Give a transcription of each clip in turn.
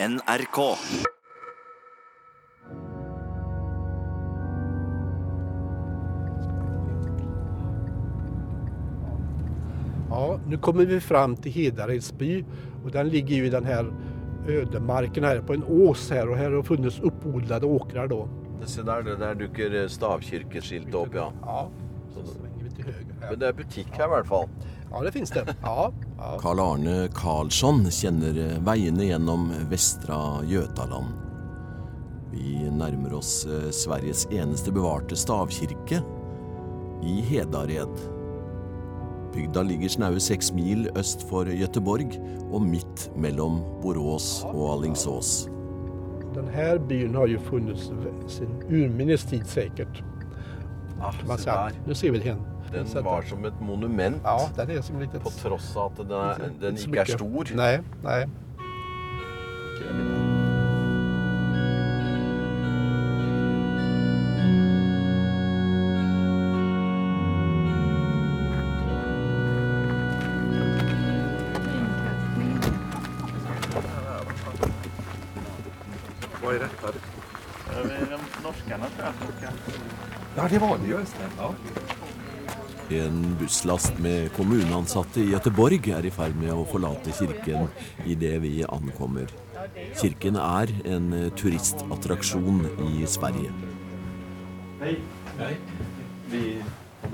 NRK. Ja, nu kommer vi fram till Hedareds by och den ligger ju i den här ödemarken här på en ås här och här har funnits uppodlade åkrar då. Se der, det der dukker stavkirkeskilt opp, ja. Ja, så svänger vi till höger Men här. det er butikk her i hvert fall. Ja, det finns det. Ja, ja. Karl Arne Karlsson kjenner veiene gjennom Vestra Götaland. Vi nærmer oss eh, Sveriges eneste bevarte stavkirke, i Hedared. Bygda ligger snaue seks mil øst for Göteborg og midt mellom Borås og Alingsås. Den här byn har ju funnits sin urminnes tid säkert. Ah, säga. der. Nu ser vi den. Den Så att- var som et monument. Ja, den är som lite... På tross av at den, er, den er mycket. stor. Nej, nej. Vad är detta? Norskarna tror jag. Ja, det var det ju. Ja. En busslast med kommuneansatte i Göteborg er i ferd med å forlate kirken idet vi ankommer. Kirken er en turistattraksjon i Sverige. Hej. Hej.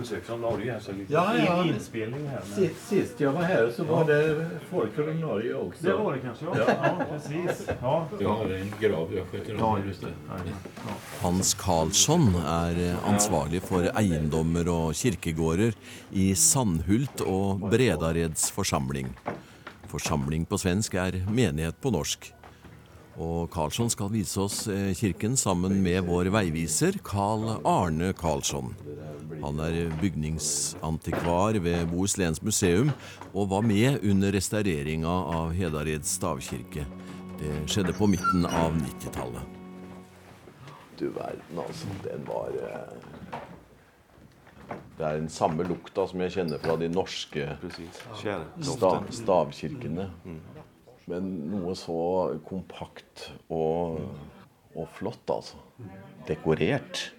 Besök från Norge så lite Ja, ja. in- inspelning här. Men... Sist, sist jag var här så var det folk från Norge också. Det var det kanske, ja. Ja, precis. Ja. Jag har en grav jag sköter Ja, om. just det. Ja. Hans Karlsson eh, ansvarlig for eiendommer og kirkegårder i Sandhult og Bredareds forsamling. Forsamling på svensk er menighet på norsk. Og Karlsson skal vise oss eh, kirken sammen med vår veiviser Carl Arne Karlsson. Han er bygningsantikvar ved Bohusläns museum og var med under restaureringa av Hedareds stavkirke. Det skjedde på midten av 90-tallet. Du verden, altså. Den var eh, Det er den samme lukta som jeg kjenner fra de norske Kär. sta, stavkirkene. Men noe så kompakt og, og flott, altså. Dekorert.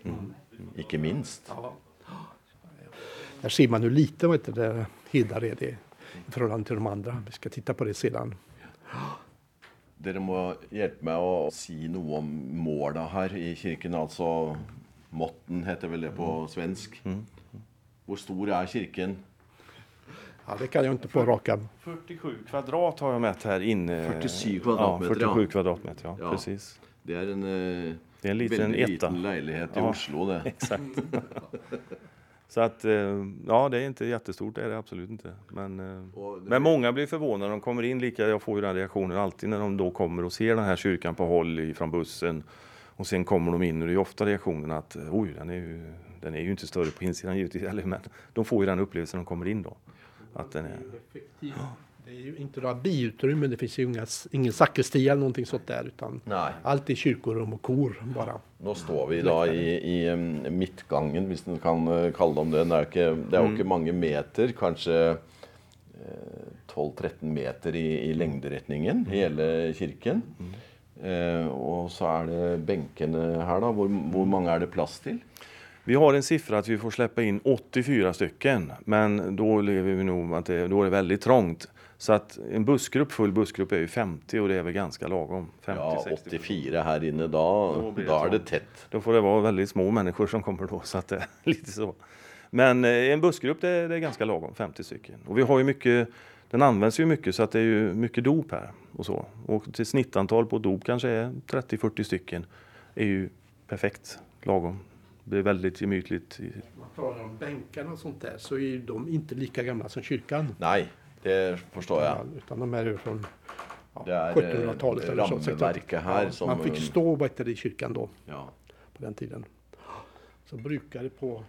Ikke minst. Där ser man hur lite vad heter det, Hedared är i förhållande till de andra. Vi ska titta på det sedan. Dere må hjelpe meg å si noe om måla her i kirken. Altså Motten heter vel det på svensk. Hvor stor er kirken? Ja, det kan jag inte på rak arm. 47 kvadrat har jag mätt här inne. 47 kvadratmeter, Ja, 47 ja. kvadratmeter, ja. Ja. Precis. Det er en eh, Det är en liten veldig etta. liten leilighet i Ja. Oslo, det. Exakt. Så att, eh, ja det är inte jättestort, det är det absolut inte. Men, eh, det- men många blir förvånade när de kommer in, lika jag får ju den reaktionen alltid när de då kommer och ser den här kyrkan på håll från bussen. Och sen kommer de in och det är ofta reaktionen att oj, den är ju, den är ju inte större på insidan givetvis, eller, men de får ju den upplevelsen när de kommer in då. Att den är, Det är ju inte några biutrymmen, det finns ju inga, ingen sakristia eller någonting sånt där. Utan Nei. allt är kyrkorum och kor bara. Nå står vi da i, i em, midtgangen, hvis en kan eh, kalle det om det. Det ikke, det er jo ikke mange meter, kanskje eh, 12-13 meter i, i lengderetningen, hele kirken. Eh, og så er det her, da. Hvor, hvor mange er det plass til? Vi har en siffra att vi får släppa in 84 stycken, men då lever vi nog att det, då är det väldigt trångt. Så att en bussgrupp, full bussgrupp är ju 50 och det är väl ganska lagom. 50, Ja, 60. 84 her inne. Då det da er det tett. Då får det vara väldigt små människor som kommer då, så att det är lite så. Men eh, en bussgrupp det är, det är ganska lagom, 50 stycken. Och vi har ju mycket, den används ju mycket så att det är ju mycket dop här och så. Och till snittantal på dop kanske är 30-40 stycken. är ju perfekt, lagom. Det blir väldigt gemytligt. i- Man pratar om bänkarna och sånt där så är ju de inte lika gamla som kyrkan. Nei, det forstår jeg. Utan de är ju från ja, Det är, 1700-talet eh, eller så. här Ja, som- Man fick stå det, i kyrkan då, Ja. på den tiden. Så brukar det på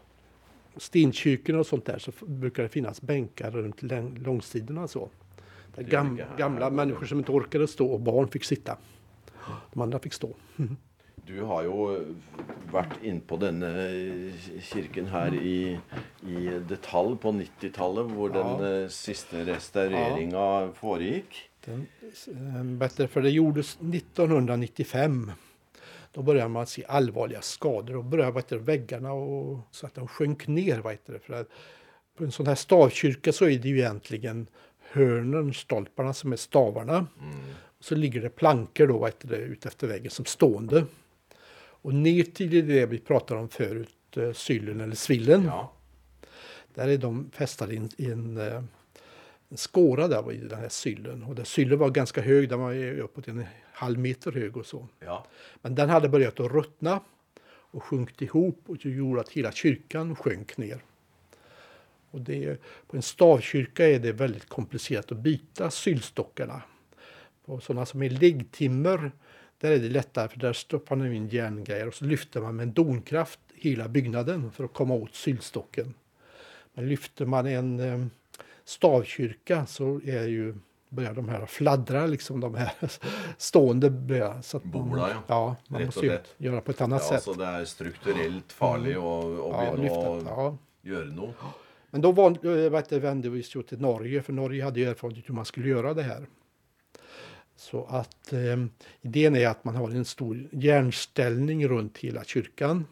stenkyrkorna och sånt där så brukar det finnas bänkar runt långsidorna och så. Där gam, gamla människor som inte orkade stå och barn fick sitta. De andra fick stå. Du har jo vært innpå denne kirken her i, i detalj på 90-tallet, hvor den Ja. eh, siste restaureringa foregikk. Den, eh, bättre, för det gjordes 1995. Då började man se allvarliga skador. Då började vet du, väggarna och, så att de sjönk ner. Vet du, för att på en sån här stavkyrka så är det ju egentligen hörnen, stolparna som är stavarna. Mm. Så ligger det plankor då, vet du, ut efter väggen som stående. Och ner till det vi pratade om förut, eh, syllen eller svillen. Ja. Där är de fästade i en, i en, eh, en skåra där i den här syllen. Och den syllen var ganska hög, den var uppåt en halv meter hög och så. Ja. Men den hade börjat att ruttna och sjunkit ihop och det gjorde att hela kyrkan sjönk ner. Och det, på en stavkyrka är det väldigt komplicerat att byta sylstockarna. På sådana som är liggtimmer där är det lättare för där stoppar man in järngrejer och så lyfter man med en donkraft hela byggnaden för att komma åt sylstocken. Men lyfter man en eh, stavkyrka så är ju börjar de här fladdra, liksom de här stående börjar. Så att Bola, ja. ja man Rätt måste göra på ett annat ja, sätt. Så det är strukturellt farligt mm. och, och ja, lyfta, ja. göra något. Men då var, vände vi oss till Norge, för Norge hade erfarenhet hur man skulle göra det här. Så att eh, idén är att man har en stor järnställning runt hela kyrkan.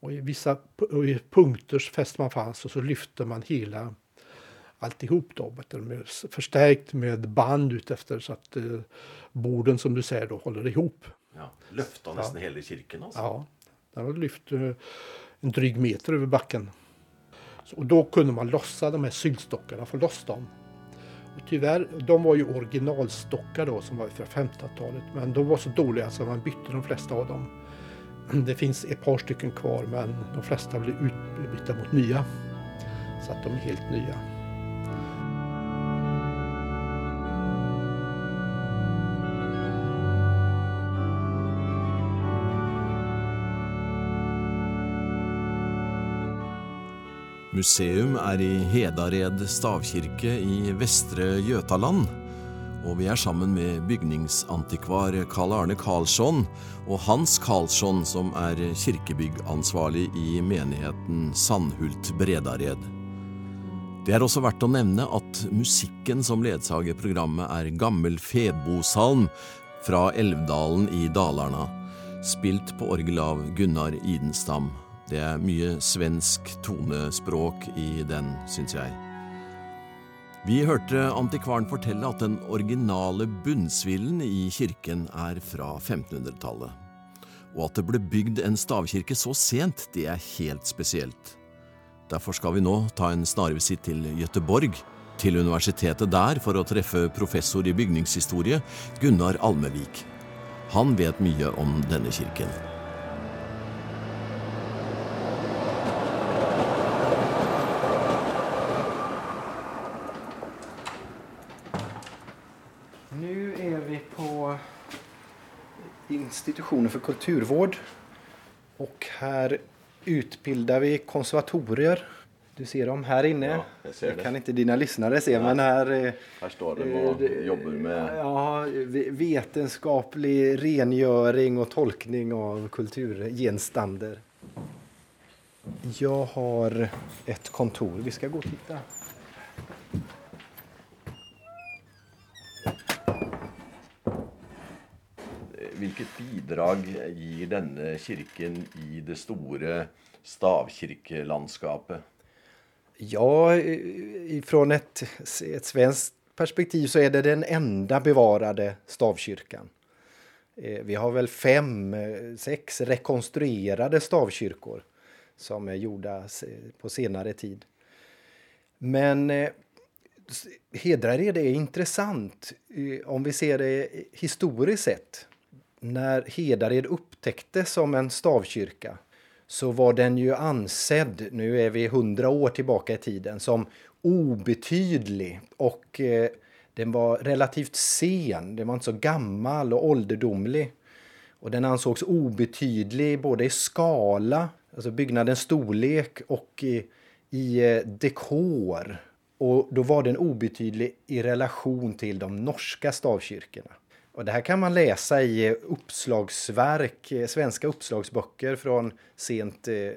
Och i vissa i punkter fäster man fast och så lyfter man hela alltihop då, förstärkt med band utefter så att eh, borden som du säger då håller ihop. Ja, nästan ja. hela kyrkan alltså? Ja, den har lyft eh, en dryg meter över backen. Så, och då kunde man lossa de här syltstockarna, få loss dem. Tyvärr, de var ju originalstockar då som var från 1500-talet men de var så dåliga så man bytte de flesta av dem. Det finns ett par stycken kvar men de flesta blev utbytta mot nya. Så att de är helt nya. Museum er i Hedared stavkirke i Vestre Götaland. Og vi er sammen med bygningsantikvar Karl Arne Karlsson og Hans Karlsson, som er kirkebyggansvarlig i menigheten Sandhult Bredared. Det er også verdt å nevne at musikken som ledsager programmet er gammel fedbosalm fra Elvdalen i Dalarna, spilt på orgel av Gunnar Idenstam. Det är mycket svensk tonespråk i den, syns jag. Vi hørte antikvaren fortelle at den originale bunnsvillen i kirken är från 1500-tallet. Och att det ble bygd en stavkirke så sent, det är helt speciellt. Därför ska vi nu ta en snarvisitt till Göteborg, till universitetet där, för att träffa professor i bygningshistorie Gunnar Almevik. Han vet mycket om denna kirken. Institutioner för kulturvård. Och här utbildar vi konservatorier. Du ser dem här inne. Ja, jag ser det. kan inte dina lyssnare se, ja. men här... Eh, här står de och eh, jobbar med... Ja, vetenskaplig rengöring och tolkning av kulturgenstander. Jag har ett kontor. Vi ska gå och titta. Vilket bidrag ger denne kyrkan i det stora stavkirkelandskapet? Ja, ifrån ett, ett svenskt perspektiv så är det den enda bevarade stavkyrkan. Eh, vi har väl fem, eh, sex rekonstruerade stavkyrkor som är gjorda på senare tid. Men eh, Hedrared är intressant om vi ser det historiskt sett när Hedared upptäcktes som en stavkyrka så var den ju ansedd, nu är vi hundra år tillbaka i tiden, som obetydlig och eh, den var relativt sen, den var inte så gammal och ålderdomlig. Och den ansågs obetydlig både i skala, alltså byggnadens storlek och i, i eh, dekor. Och då var den obetydlig i relation till de norska stavkyrkorna. Och det här kan man läsa i eh, uppslagsverk, eh, svenska uppslagsböcker från sent, eh,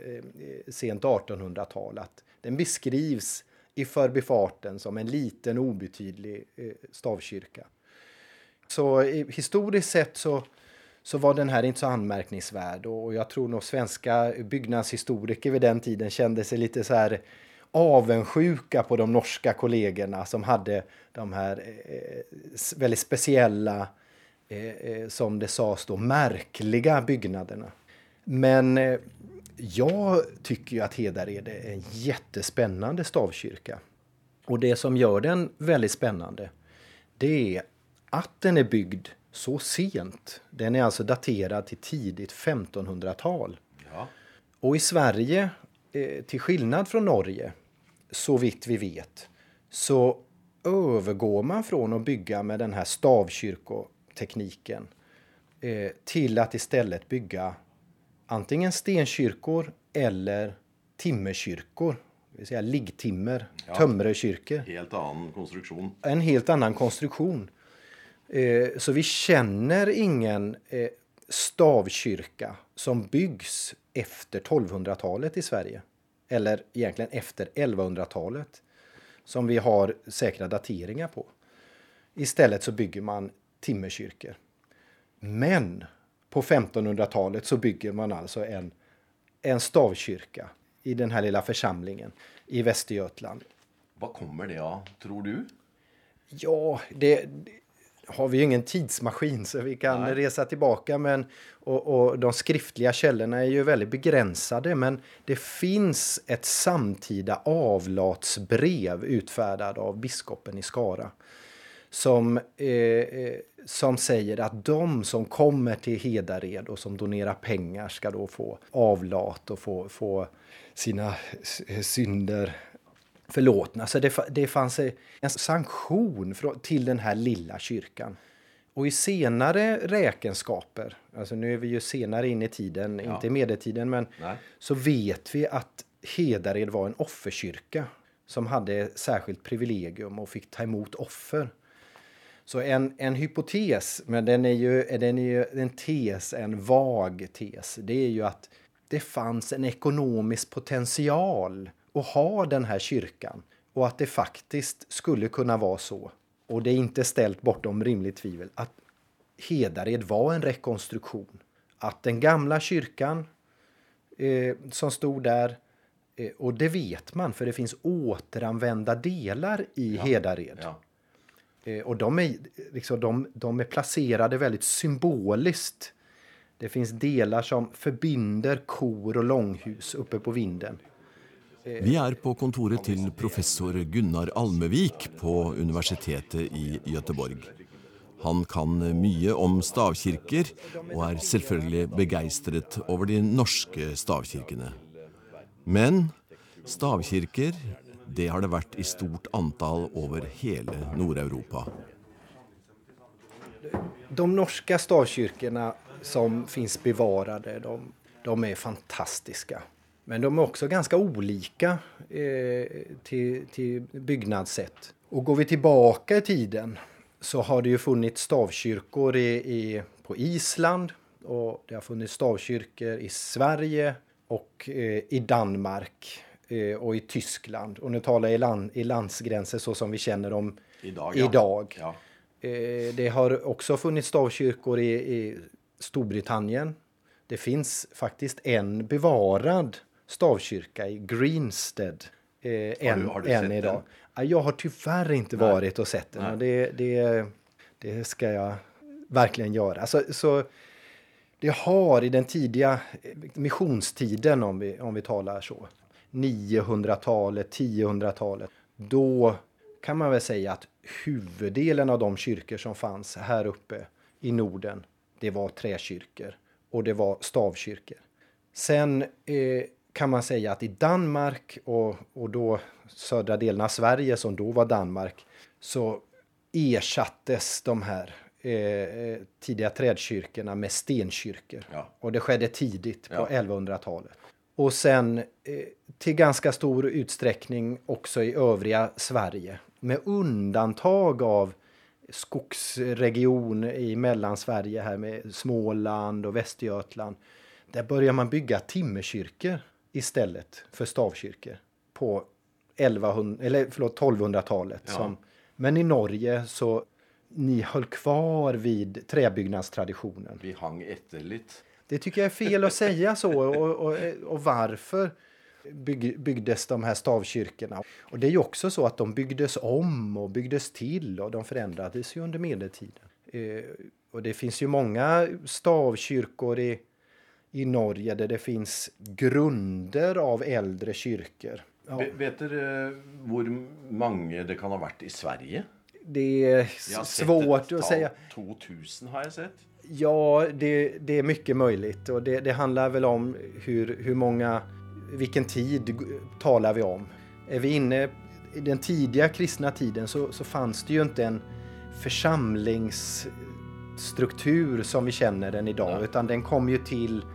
sent 1800-tal. Den beskrivs i förbifarten som en liten obetydlig stavkyrka. Så historiskt sett så, så var den här inte så anmärkningsvärd och jag tror nog svenska byggnadshistoriker vid den tiden kände sig lite så här avundsjuka på de norska kollegorna som hade de här väldigt speciella, eh, eh, som det sades då, märkliga byggnaderna. Men eh, jag tycker ju att Hedared är en jättespännande stavkyrka. Och det som gör den väldigt spännande, det är att den är byggd så sent. Den är alltså daterad till tidigt 1500-tal. Ja. Och i Sverige, eh, till skillnad från Norge, så vitt vi vet, så övergår man från att bygga med den här stavkyrkotekniken eh, till att istället bygga antingen stenkyrkor eller timmerkyrkor. Det vill säga liggtimmer, Ja. tömrekyrkor. Helt annan konstruktion. En helt annan konstruktion. Eh, så vi känner ingen eh, stavkyrka som byggs efter 1200-talet i Sverige. Eller egentligen efter 1100-talet. Som vi har säkra dateringar på. Istället så bygger man timmerkyrkor. Men på 1500-talet så bygger man alltså en, en stavkyrka i den här lilla församlingen i Västergötland. Vad kommer det av, tror du? Ja, det, det har vi ingen tidsmaskin så vi kan Nej. resa tillbaka. Men, och, och de skriftliga källorna är ju väldigt begränsade. Men det finns ett samtida avlatsbrev utfärdad av biskopen i Skara. Som, eh, eh, som säger att de som kommer till Hedared och som donerar pengar ska då få avlat och få, få sina s- synder förlåtna. Så det, det fanns en sanktion till den här lilla kyrkan. Och i senare räkenskaper, alltså nu är vi ju senare in i tiden, Ja. inte i medeltiden, men Nej. så vet vi att Hedared var en offerkyrka som hade särskilt privilegium och fick ta emot offer. Så en, en hypotes, men den är, ju, den är ju en tes, en vag tes, det är ju att det fanns en ekonomisk potential att ha den här kyrkan och att det faktiskt skulle kunna vara så, och det är inte ställt bortom rimligt tvivel, att Hedared var en rekonstruktion. Att den gamla kyrkan eh, som stod där, eh, och det vet man för det finns återanvända delar i Hedared. Ja. Eh, Och de är, liksom, de, de är placerade väldigt symboliskt. Det finns delar som förbinder kor och långhus uppe på vinden. Eh, Vi är på kontoret till professor Gunnar Almevik på universitetet i Göteborg. Han kan mycket om stavkirker och är självklart begeistrad över de norska stavkirkorna. Men stavkirker, det har det vært i stort antall over hele Nord-Europa. De norska stavkyrkorna som finns bevarade, de, de är fantastiska. Men de är också ganska olika eh, till, till byggnadssätt. Och går vi tillbaka i tiden så har det ju funnits stavkyrkor i, i, på Island och det har funnits stavkyrkor i Sverige och eh, i Danmark och i Tyskland. Och nu talar jag i, land, i landsgränser så som vi känner dem Idag, ja. idag. Ja. Eh, Det har också funnits stavkyrkor i, i Storbritannien. Det finns faktiskt en bevarad stavkyrka i Greenstead. Eh, än, har du än idag. den? Ja, Jag har tyvärr inte Nej. varit och sett den. Och det, det, det ska jag verkligen göra. Så, så det har i den tidiga eh, missionstiden, om vi, om vi talar så, 900-talet, 1000-talet, då kan man väl säga att huvuddelen av de kyrkor som fanns här uppe i Norden, det var träkyrkor och det var stavkyrkor. Sen eh, kan man säga att i Danmark och, och då södra delen av Sverige som då var Danmark så ersattes de här eh, eh, tidiga trädkyrkorna med stenkyrkor. Ja. Och det skedde tidigt på Ja. 1100-talet. Och sen eh, till ganska stor utsträckning också i övriga Sverige. Med undantag av skogsregion i Mellansverige här med Småland och Västergötland. Där börjar man bygga timmerkyrkor istället för stavkyrkor på 1100, eller förlåt, 1200-talet. Ja. Som, men i Norge så ni höll kvar vid träbyggnadstraditionen. Vi hang etter litt. Det tycker jag är fel att säga så. Och, och, och varför bygg, byggdes de här stavkyrkorna? Och det är ju också så att de byggdes om och byggdes till och de förändrades ju under medeltiden. Eh, och det finns ju många stavkyrkor i, i Norge där det finns grunder av äldre kyrkor. Ja, Ve- Vet dere hvor mange det kan ha vært i Sverige? det är svårt att säga. 2000 har jeg sett. Ja, det, det är mycket möjligt och det, det handlar väl om hur, hur många, vilken tid talar vi om. Är vi inne i den tidiga kristna tiden så, så fanns det ju inte en församlingsstruktur som vi känner den idag Nej. utan den kom ju till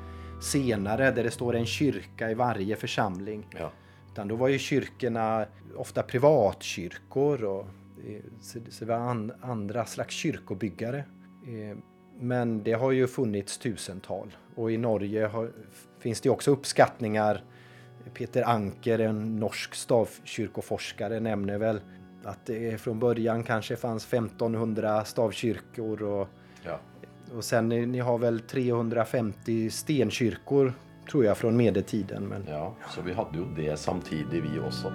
senare där det står en kyrka i varje församling. Ja. Utan då var ju kyrkorna ofta privatkyrkor och eh, så det var an, andra slags kyrkobyggare. Men det har ju funnits tusental och i Norge har, finns det också uppskattningar. Peter Anker, en norsk stavkyrkoforskare, nämner väl att det från början kanske fanns 1500 stavkyrkor och, Ja. och sen ni, har väl 350 stenkyrkor tror jag från medeltiden. Men ja. Så vi hadde jo det samtidig, vi også.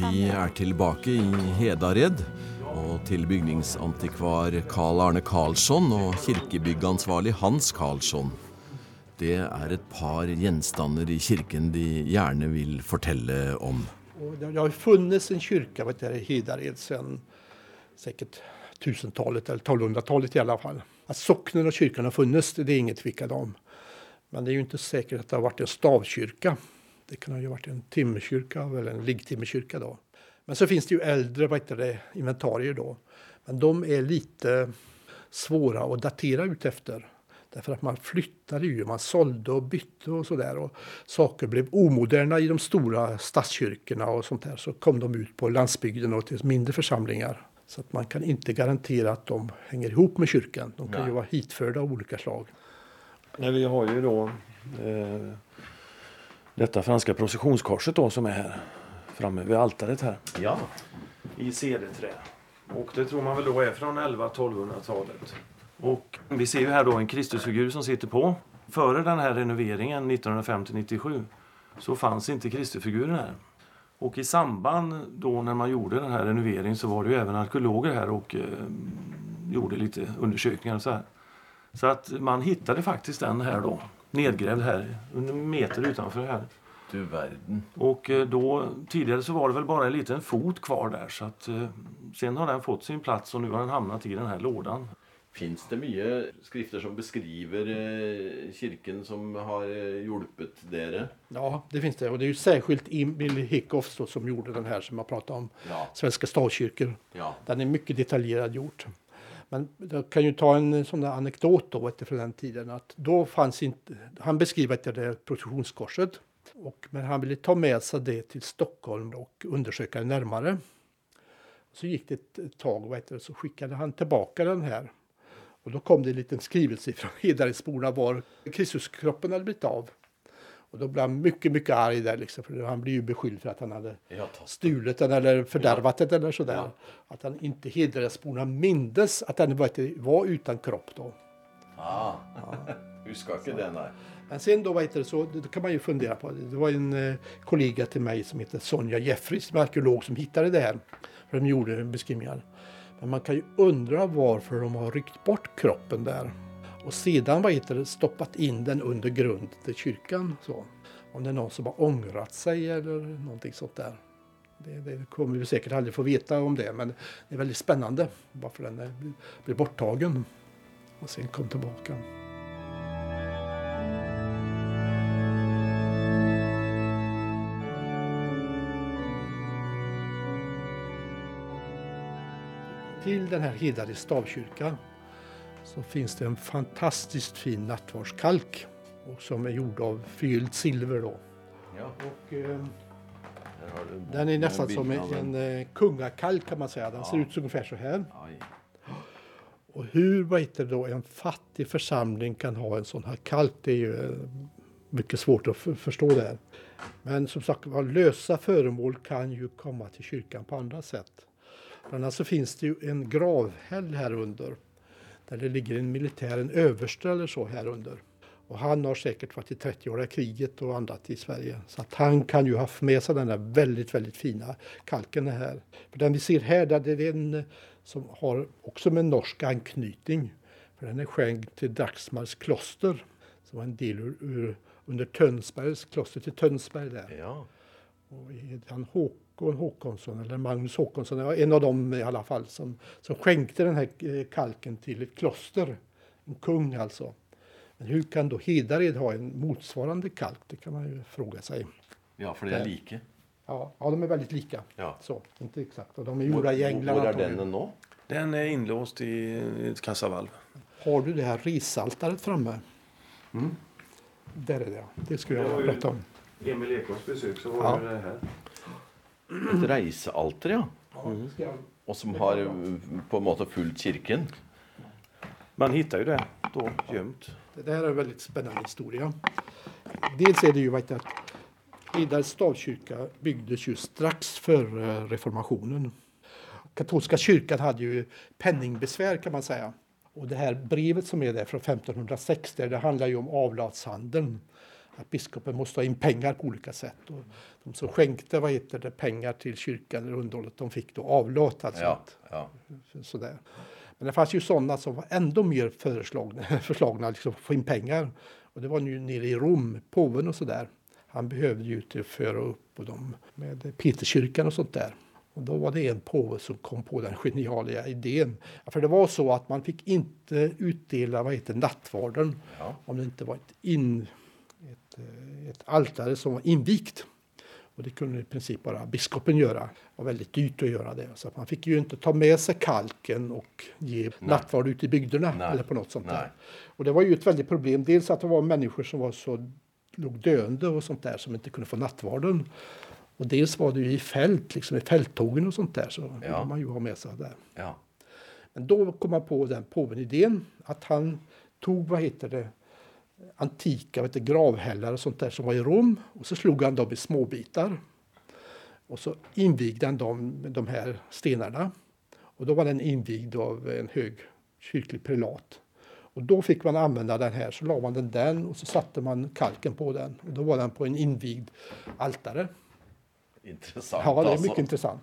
Vi er tilbake i Hedared. Og til bygningsantikvar Carl Arne Karlsson og kirkebyggansvarlig Hans Karlsson. Det er et par gjenstander i kirken de gjerne vil fortelle om. Det har funnes funnits en kyrka i Hedared siden säkert 1000-talet eller 1200-talet i alla fall. Att socknen och kyrkan har funnits, det är inget tvivel om. Men det är ju inte säkert att det har varit en stavkyrka. Det kan ha varit en timmerkyrka eller en liggtimmerkyrka då. Men så finns det ju äldre vad heter det, inventarier då. Men de är lite svåra att datera ut efter. Därför att man flyttade ju, man sålde och bytte och sådär. Och saker blev omoderna i de stora stadskyrkorna och sånt där. Så kom de ut på landsbygden och till mindre församlingar. Så att man kan inte garantera att de hänger ihop med kyrkan. De kan Nej. ju vara hitförda av olika slag. Nej, vi har ju då eh, detta franska processionskorset då som är här framme vid altaret här. Ja. I cederträ. Och det tror man väl då är från 11-1200-talet. Och vi ser ju här då en Kristusfigur som sitter på. Före den här renoveringen 1950-97 så fanns inte Kristusfiguren här. Och i samband då när man gjorde den här renoveringen så var det ju även arkeologer här och eh, gjorde lite undersökningar och så här. Så att man hittade faktiskt den här då, nedgrävd här, en meter utanför här. Du verden. Och eh, då, tidigare så var det väl bara en liten fot kvar där så att eh, sen har den fått sin plats och nu har den hamnat i den här lådan. Fins det mye skrifter som beskriver eh, kirken som har hjulpet dere? Ja, det finns det. Och det är ju särskilt Emil Hickhoff då, som gjorde den här som jag pratade om. Ja. Svenska stavkyrkor. Ja. Den är mycket detaljerad gjort. Men jag kan ju ta en sån där anekdot då från den tiden. Att då fanns inte, han beskriver att det är processionskorset. Och, men han ville ta med sig det till Stockholm och undersöka det närmare. Så gick det ett- tag och så skickade han tillbaka den här. Och då kom det en liten skrivelse från Hedaredsborna var Kristuskroppen hade blivit av. Och då blev han mycket, mycket arg där liksom. För han blev ju beskylld för att han hade Ja, stulit den eller fördärvat den eller sådär. Ja. Att han inte Hedaredsborna mindes att den var, var utan kropp då. Ah. Huska ikke det, nei. Men sen då, vad heter det, så det kan man ju fundera på. Det var en eh, kollega till mig som heter Sonja Jeffries, som är arkeolog, som hittade det här. För de gjorde beskrivningar. Men man kan ju undra varför de har ryckt bort kroppen där. Och sedan vad heter det, stoppat in den under grund till kyrkan. Så. Om det är någon som har ångrat sig eller någonting sånt där. Det, det kommer vi säkert aldrig få veta om det. Men det är väldigt spännande varför den är, blev borttagen. Och sen kom tillbaka. Till den här hedade stavkyrkan så finns det en fantastiskt fin nattvardskalk och som är gjord av förgyllt silver. Då. Ja. Och, eh, Den är nästan som en, en eh, kungakalk kan man säga. Den ser ut ungefär så här. Aj. Och hur vad heter då, en fattig församling kan ha en sån här kalk, det är ju eh, mycket svårt att förstå det. Här. Men som sagt var, lösa föremål kan ju komma till kyrkan på andra sätt. Bland annat så finns det ju en gravhäll här under. Där det ligger en militär, en överste eller så här under. Och han har säkert varit i 30-åriga kriget och annat i Sverige. Så att han kan ju ha haft med sig den där väldigt, väldigt fina kalken här. För den vi ser här, där det är en som har också med norsk anknytning. För den är skänkt till Dragsmars kloster. Som var en del ur, ur, under Tönsbergs, kloster till Tönsberg där. Ja. Och han Håkon Håkonsson, eller Magnus Håkonsson, ja, en av dem i alla fall, som, som skänkte den här eh, kalken till ett kloster. En kung alltså. Men hur kan då Hedared ha en motsvarande kalk? Det kan man ju fråga sig. ja, for de er like. Ja, ja de är väldigt lika. Ja. Så, inte exakt. Och de är gjorda i England. er antagligen. denne nå? Den är inlåst i ett kassavalv. Har du det här risaltaret framme? Mm. Där är det, ja. Det skulle jag prata om. Emil Ekholms besök så var det här. Et reisealter, ja. Ska Og som har på en måte fulgt kirken. Man hittar ju det då gömt. Det här är en väldigt spännande historia. Dels är det ju att Hedareds stavkyrka byggdes ju strax före reformationen. Katolska kyrkan hade ju penningbesvär kan man säga. Och det här brevet som är där från 1506, det handlar ju om avlatshandeln. Att biskopen måste ha in pengar på olika sätt. Och de som skänkte vad heter det, pengar till kyrkan eller underhållet, de fick då avlat. Alltså Ja. ja. sådär. Men det fanns ju sådana som var ändå mer föreslagna, förslagna liksom, att få in pengar. Och det var ju nere i Rom, påven och sådär. Han behövde ju till att föra upp och de, med Peterskyrkan och sånt där. Och då var det en påve som kom på den geniala idén. För det var så att man fick inte utdela vad heter nattvarden Ja. om det inte var ett, in, ett, eh, ett altare som var invigt. Och det kunde i princip bara biskopen göra. Det var väldigt dyrt att göra det. Så man fick ju inte ta med sig kalken och ge nattvard ute i bygderna. Nej. Eller på något sånt Nej. där. Och det var ju ett väldigt problem. Dels att det var människor som var så låg döende och sånt där som inte kunde få nattvarden. Och dels var det ju i fält, liksom i fälttågen och sånt där. Så Ja. man ju ha med sig där. ja. Men då kom man på den påven idén att han tog, vad heter det, antika vet du, gravhällar och sånt där som var i Rom och så slog han dem i småbitar. Och så invigde han dem med de här stenarna. Och då var den invigd av en hög kyrklig prelat. Och då fick man använda den här, så la man den där och så satte man kalken på den. Och då var den på en invigd altare. Interessant, Ja, det är altså. mycket intressant.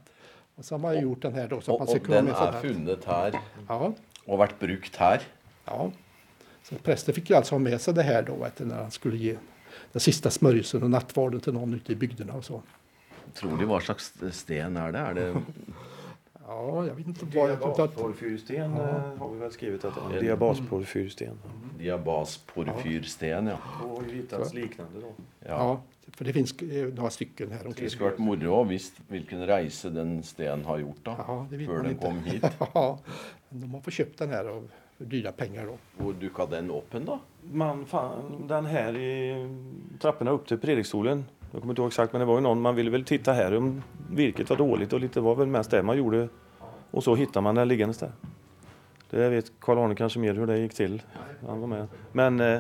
Och så har man gjort den här då så Og, man ska ha den den här. funnet her Ja, og vært brukt her. Ja. Så prästen fick ju alltså ha med sig det här då vet du, när han skulle ge den sista smörjelsen och nattvarden till någon ute i bygderna och så. Tror de hva slags sten er det? Er det Ja, jag vet inte vad jag att, Diabasporfyrsten eh, har vi väl skrivit att det är. Diabasporfyrsten. diabasporfyrsten, ja. Och hittats liknande då. ja. ja, för det finns eh, några stycken här Det omkring. skulle vært moro å visst hvilken reise den stenen har gjort da, Ja, det vet man den inte. kom hit. Ja, men de har fått köpt den här av för dyra pengar då. Hvor dukka den opp hen, da? Man fann den här i trapporna upp till predikstolen. Jag kommer inte ihåg exakt men det var ju någon, man ville väl titta här om virket var dåligt och lite var väl mest det man gjorde. Och så hittade man den liggandes där. Det vet Karl-Arne kanske mer hur det gick till. Han var med. Men eh,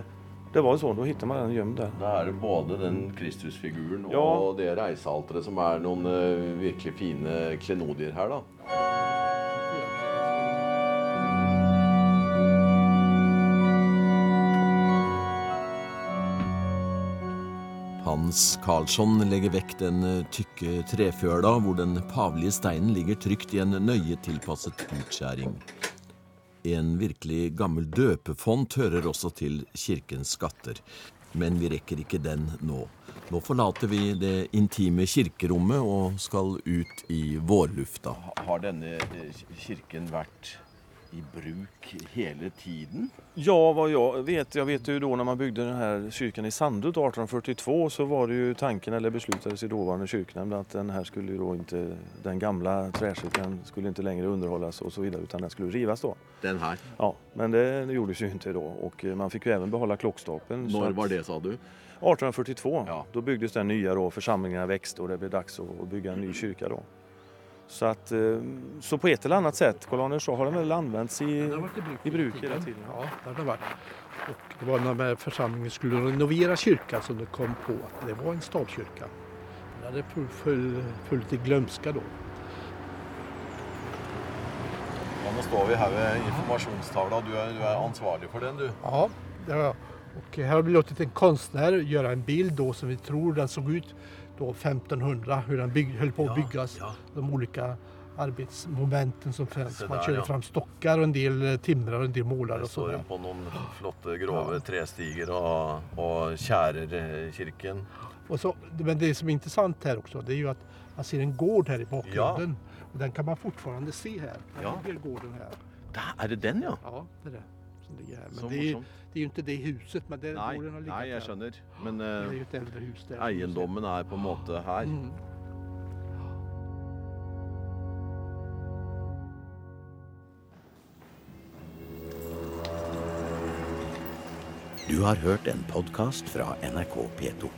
det var ju så, då hittade man den gömd där. Da er det både den Kristusfiguren og Ja. det reisealteret som er noen eh, virkelig fine klenodier her, da. Hans Karlsson legger vekk den eh, tykke trefjøla hvor den pavlige steinen ligger trygt i en nøye tilpasset utskjæring. En virkelig gammel døpefont hører også til kirkens skatter, men vi rekker ikke den nå. Nå forlater vi det intime kirkerommet og skal ut i vårlufta. Har denne eh, kirken vært i bruk hele tiden? Ja, vad jag vet, jag vet ju då när man byggde den här kyrkan i Sandhult 1842 så var det ju tanken, eller beslutades i dåvarande kyrknämnd att den här skulle ju då inte, den gamla träkyrkan skulle inte längre underhållas och så vidare utan den skulle rivas då. Den her. Ja, men det, gjordes ju inte då och man fick ju även behålla klockstapeln. att- var det, sa du? 1842. Ja. Då byggdes den nya då, församlingarna växte och det blev dags att att bygga en ny kyrka då. Så att, eh, så på ett eller annat sätt, Arne så har den väl använts i, Den har i bruk, i bruk hela tiden. Ja, det har den varit. Och det var när med församlingen skulle renovera kyrkan som det kom på att det var en stavkyrka. Den hade fullt i glömska då. Ja, nå står vi her ved informasjonstavla. Du er, du er ansvarlig for den, du. Ja, det var jag. Och här har vi låtit en konstnär göra en bild då som vi tror den såg ut då 1500, hur den bygg, höll på att byggas. De olika arbetsmomenten som fanns. Man där, körde ja. fram stockar och en del eh, timrar och en del målare och står på noen flotte, grove trestiger og, og skjærer eh, kirken. Och så, men det som är intressant här också det är ju att man ser en gård här i bakgrunden. Och den kan man fortfarande se här. Här Ja. ligger gården här. Der er det den, ja? Ja, det är det som ligger här. Men Så det är, det är ju inte det huset, men det är Nei, gården har legat nei, jeg här. skjønner. Men Det hus eiendommen er på en måte her. Mm. Du har hørt en podkast fra NRK P2.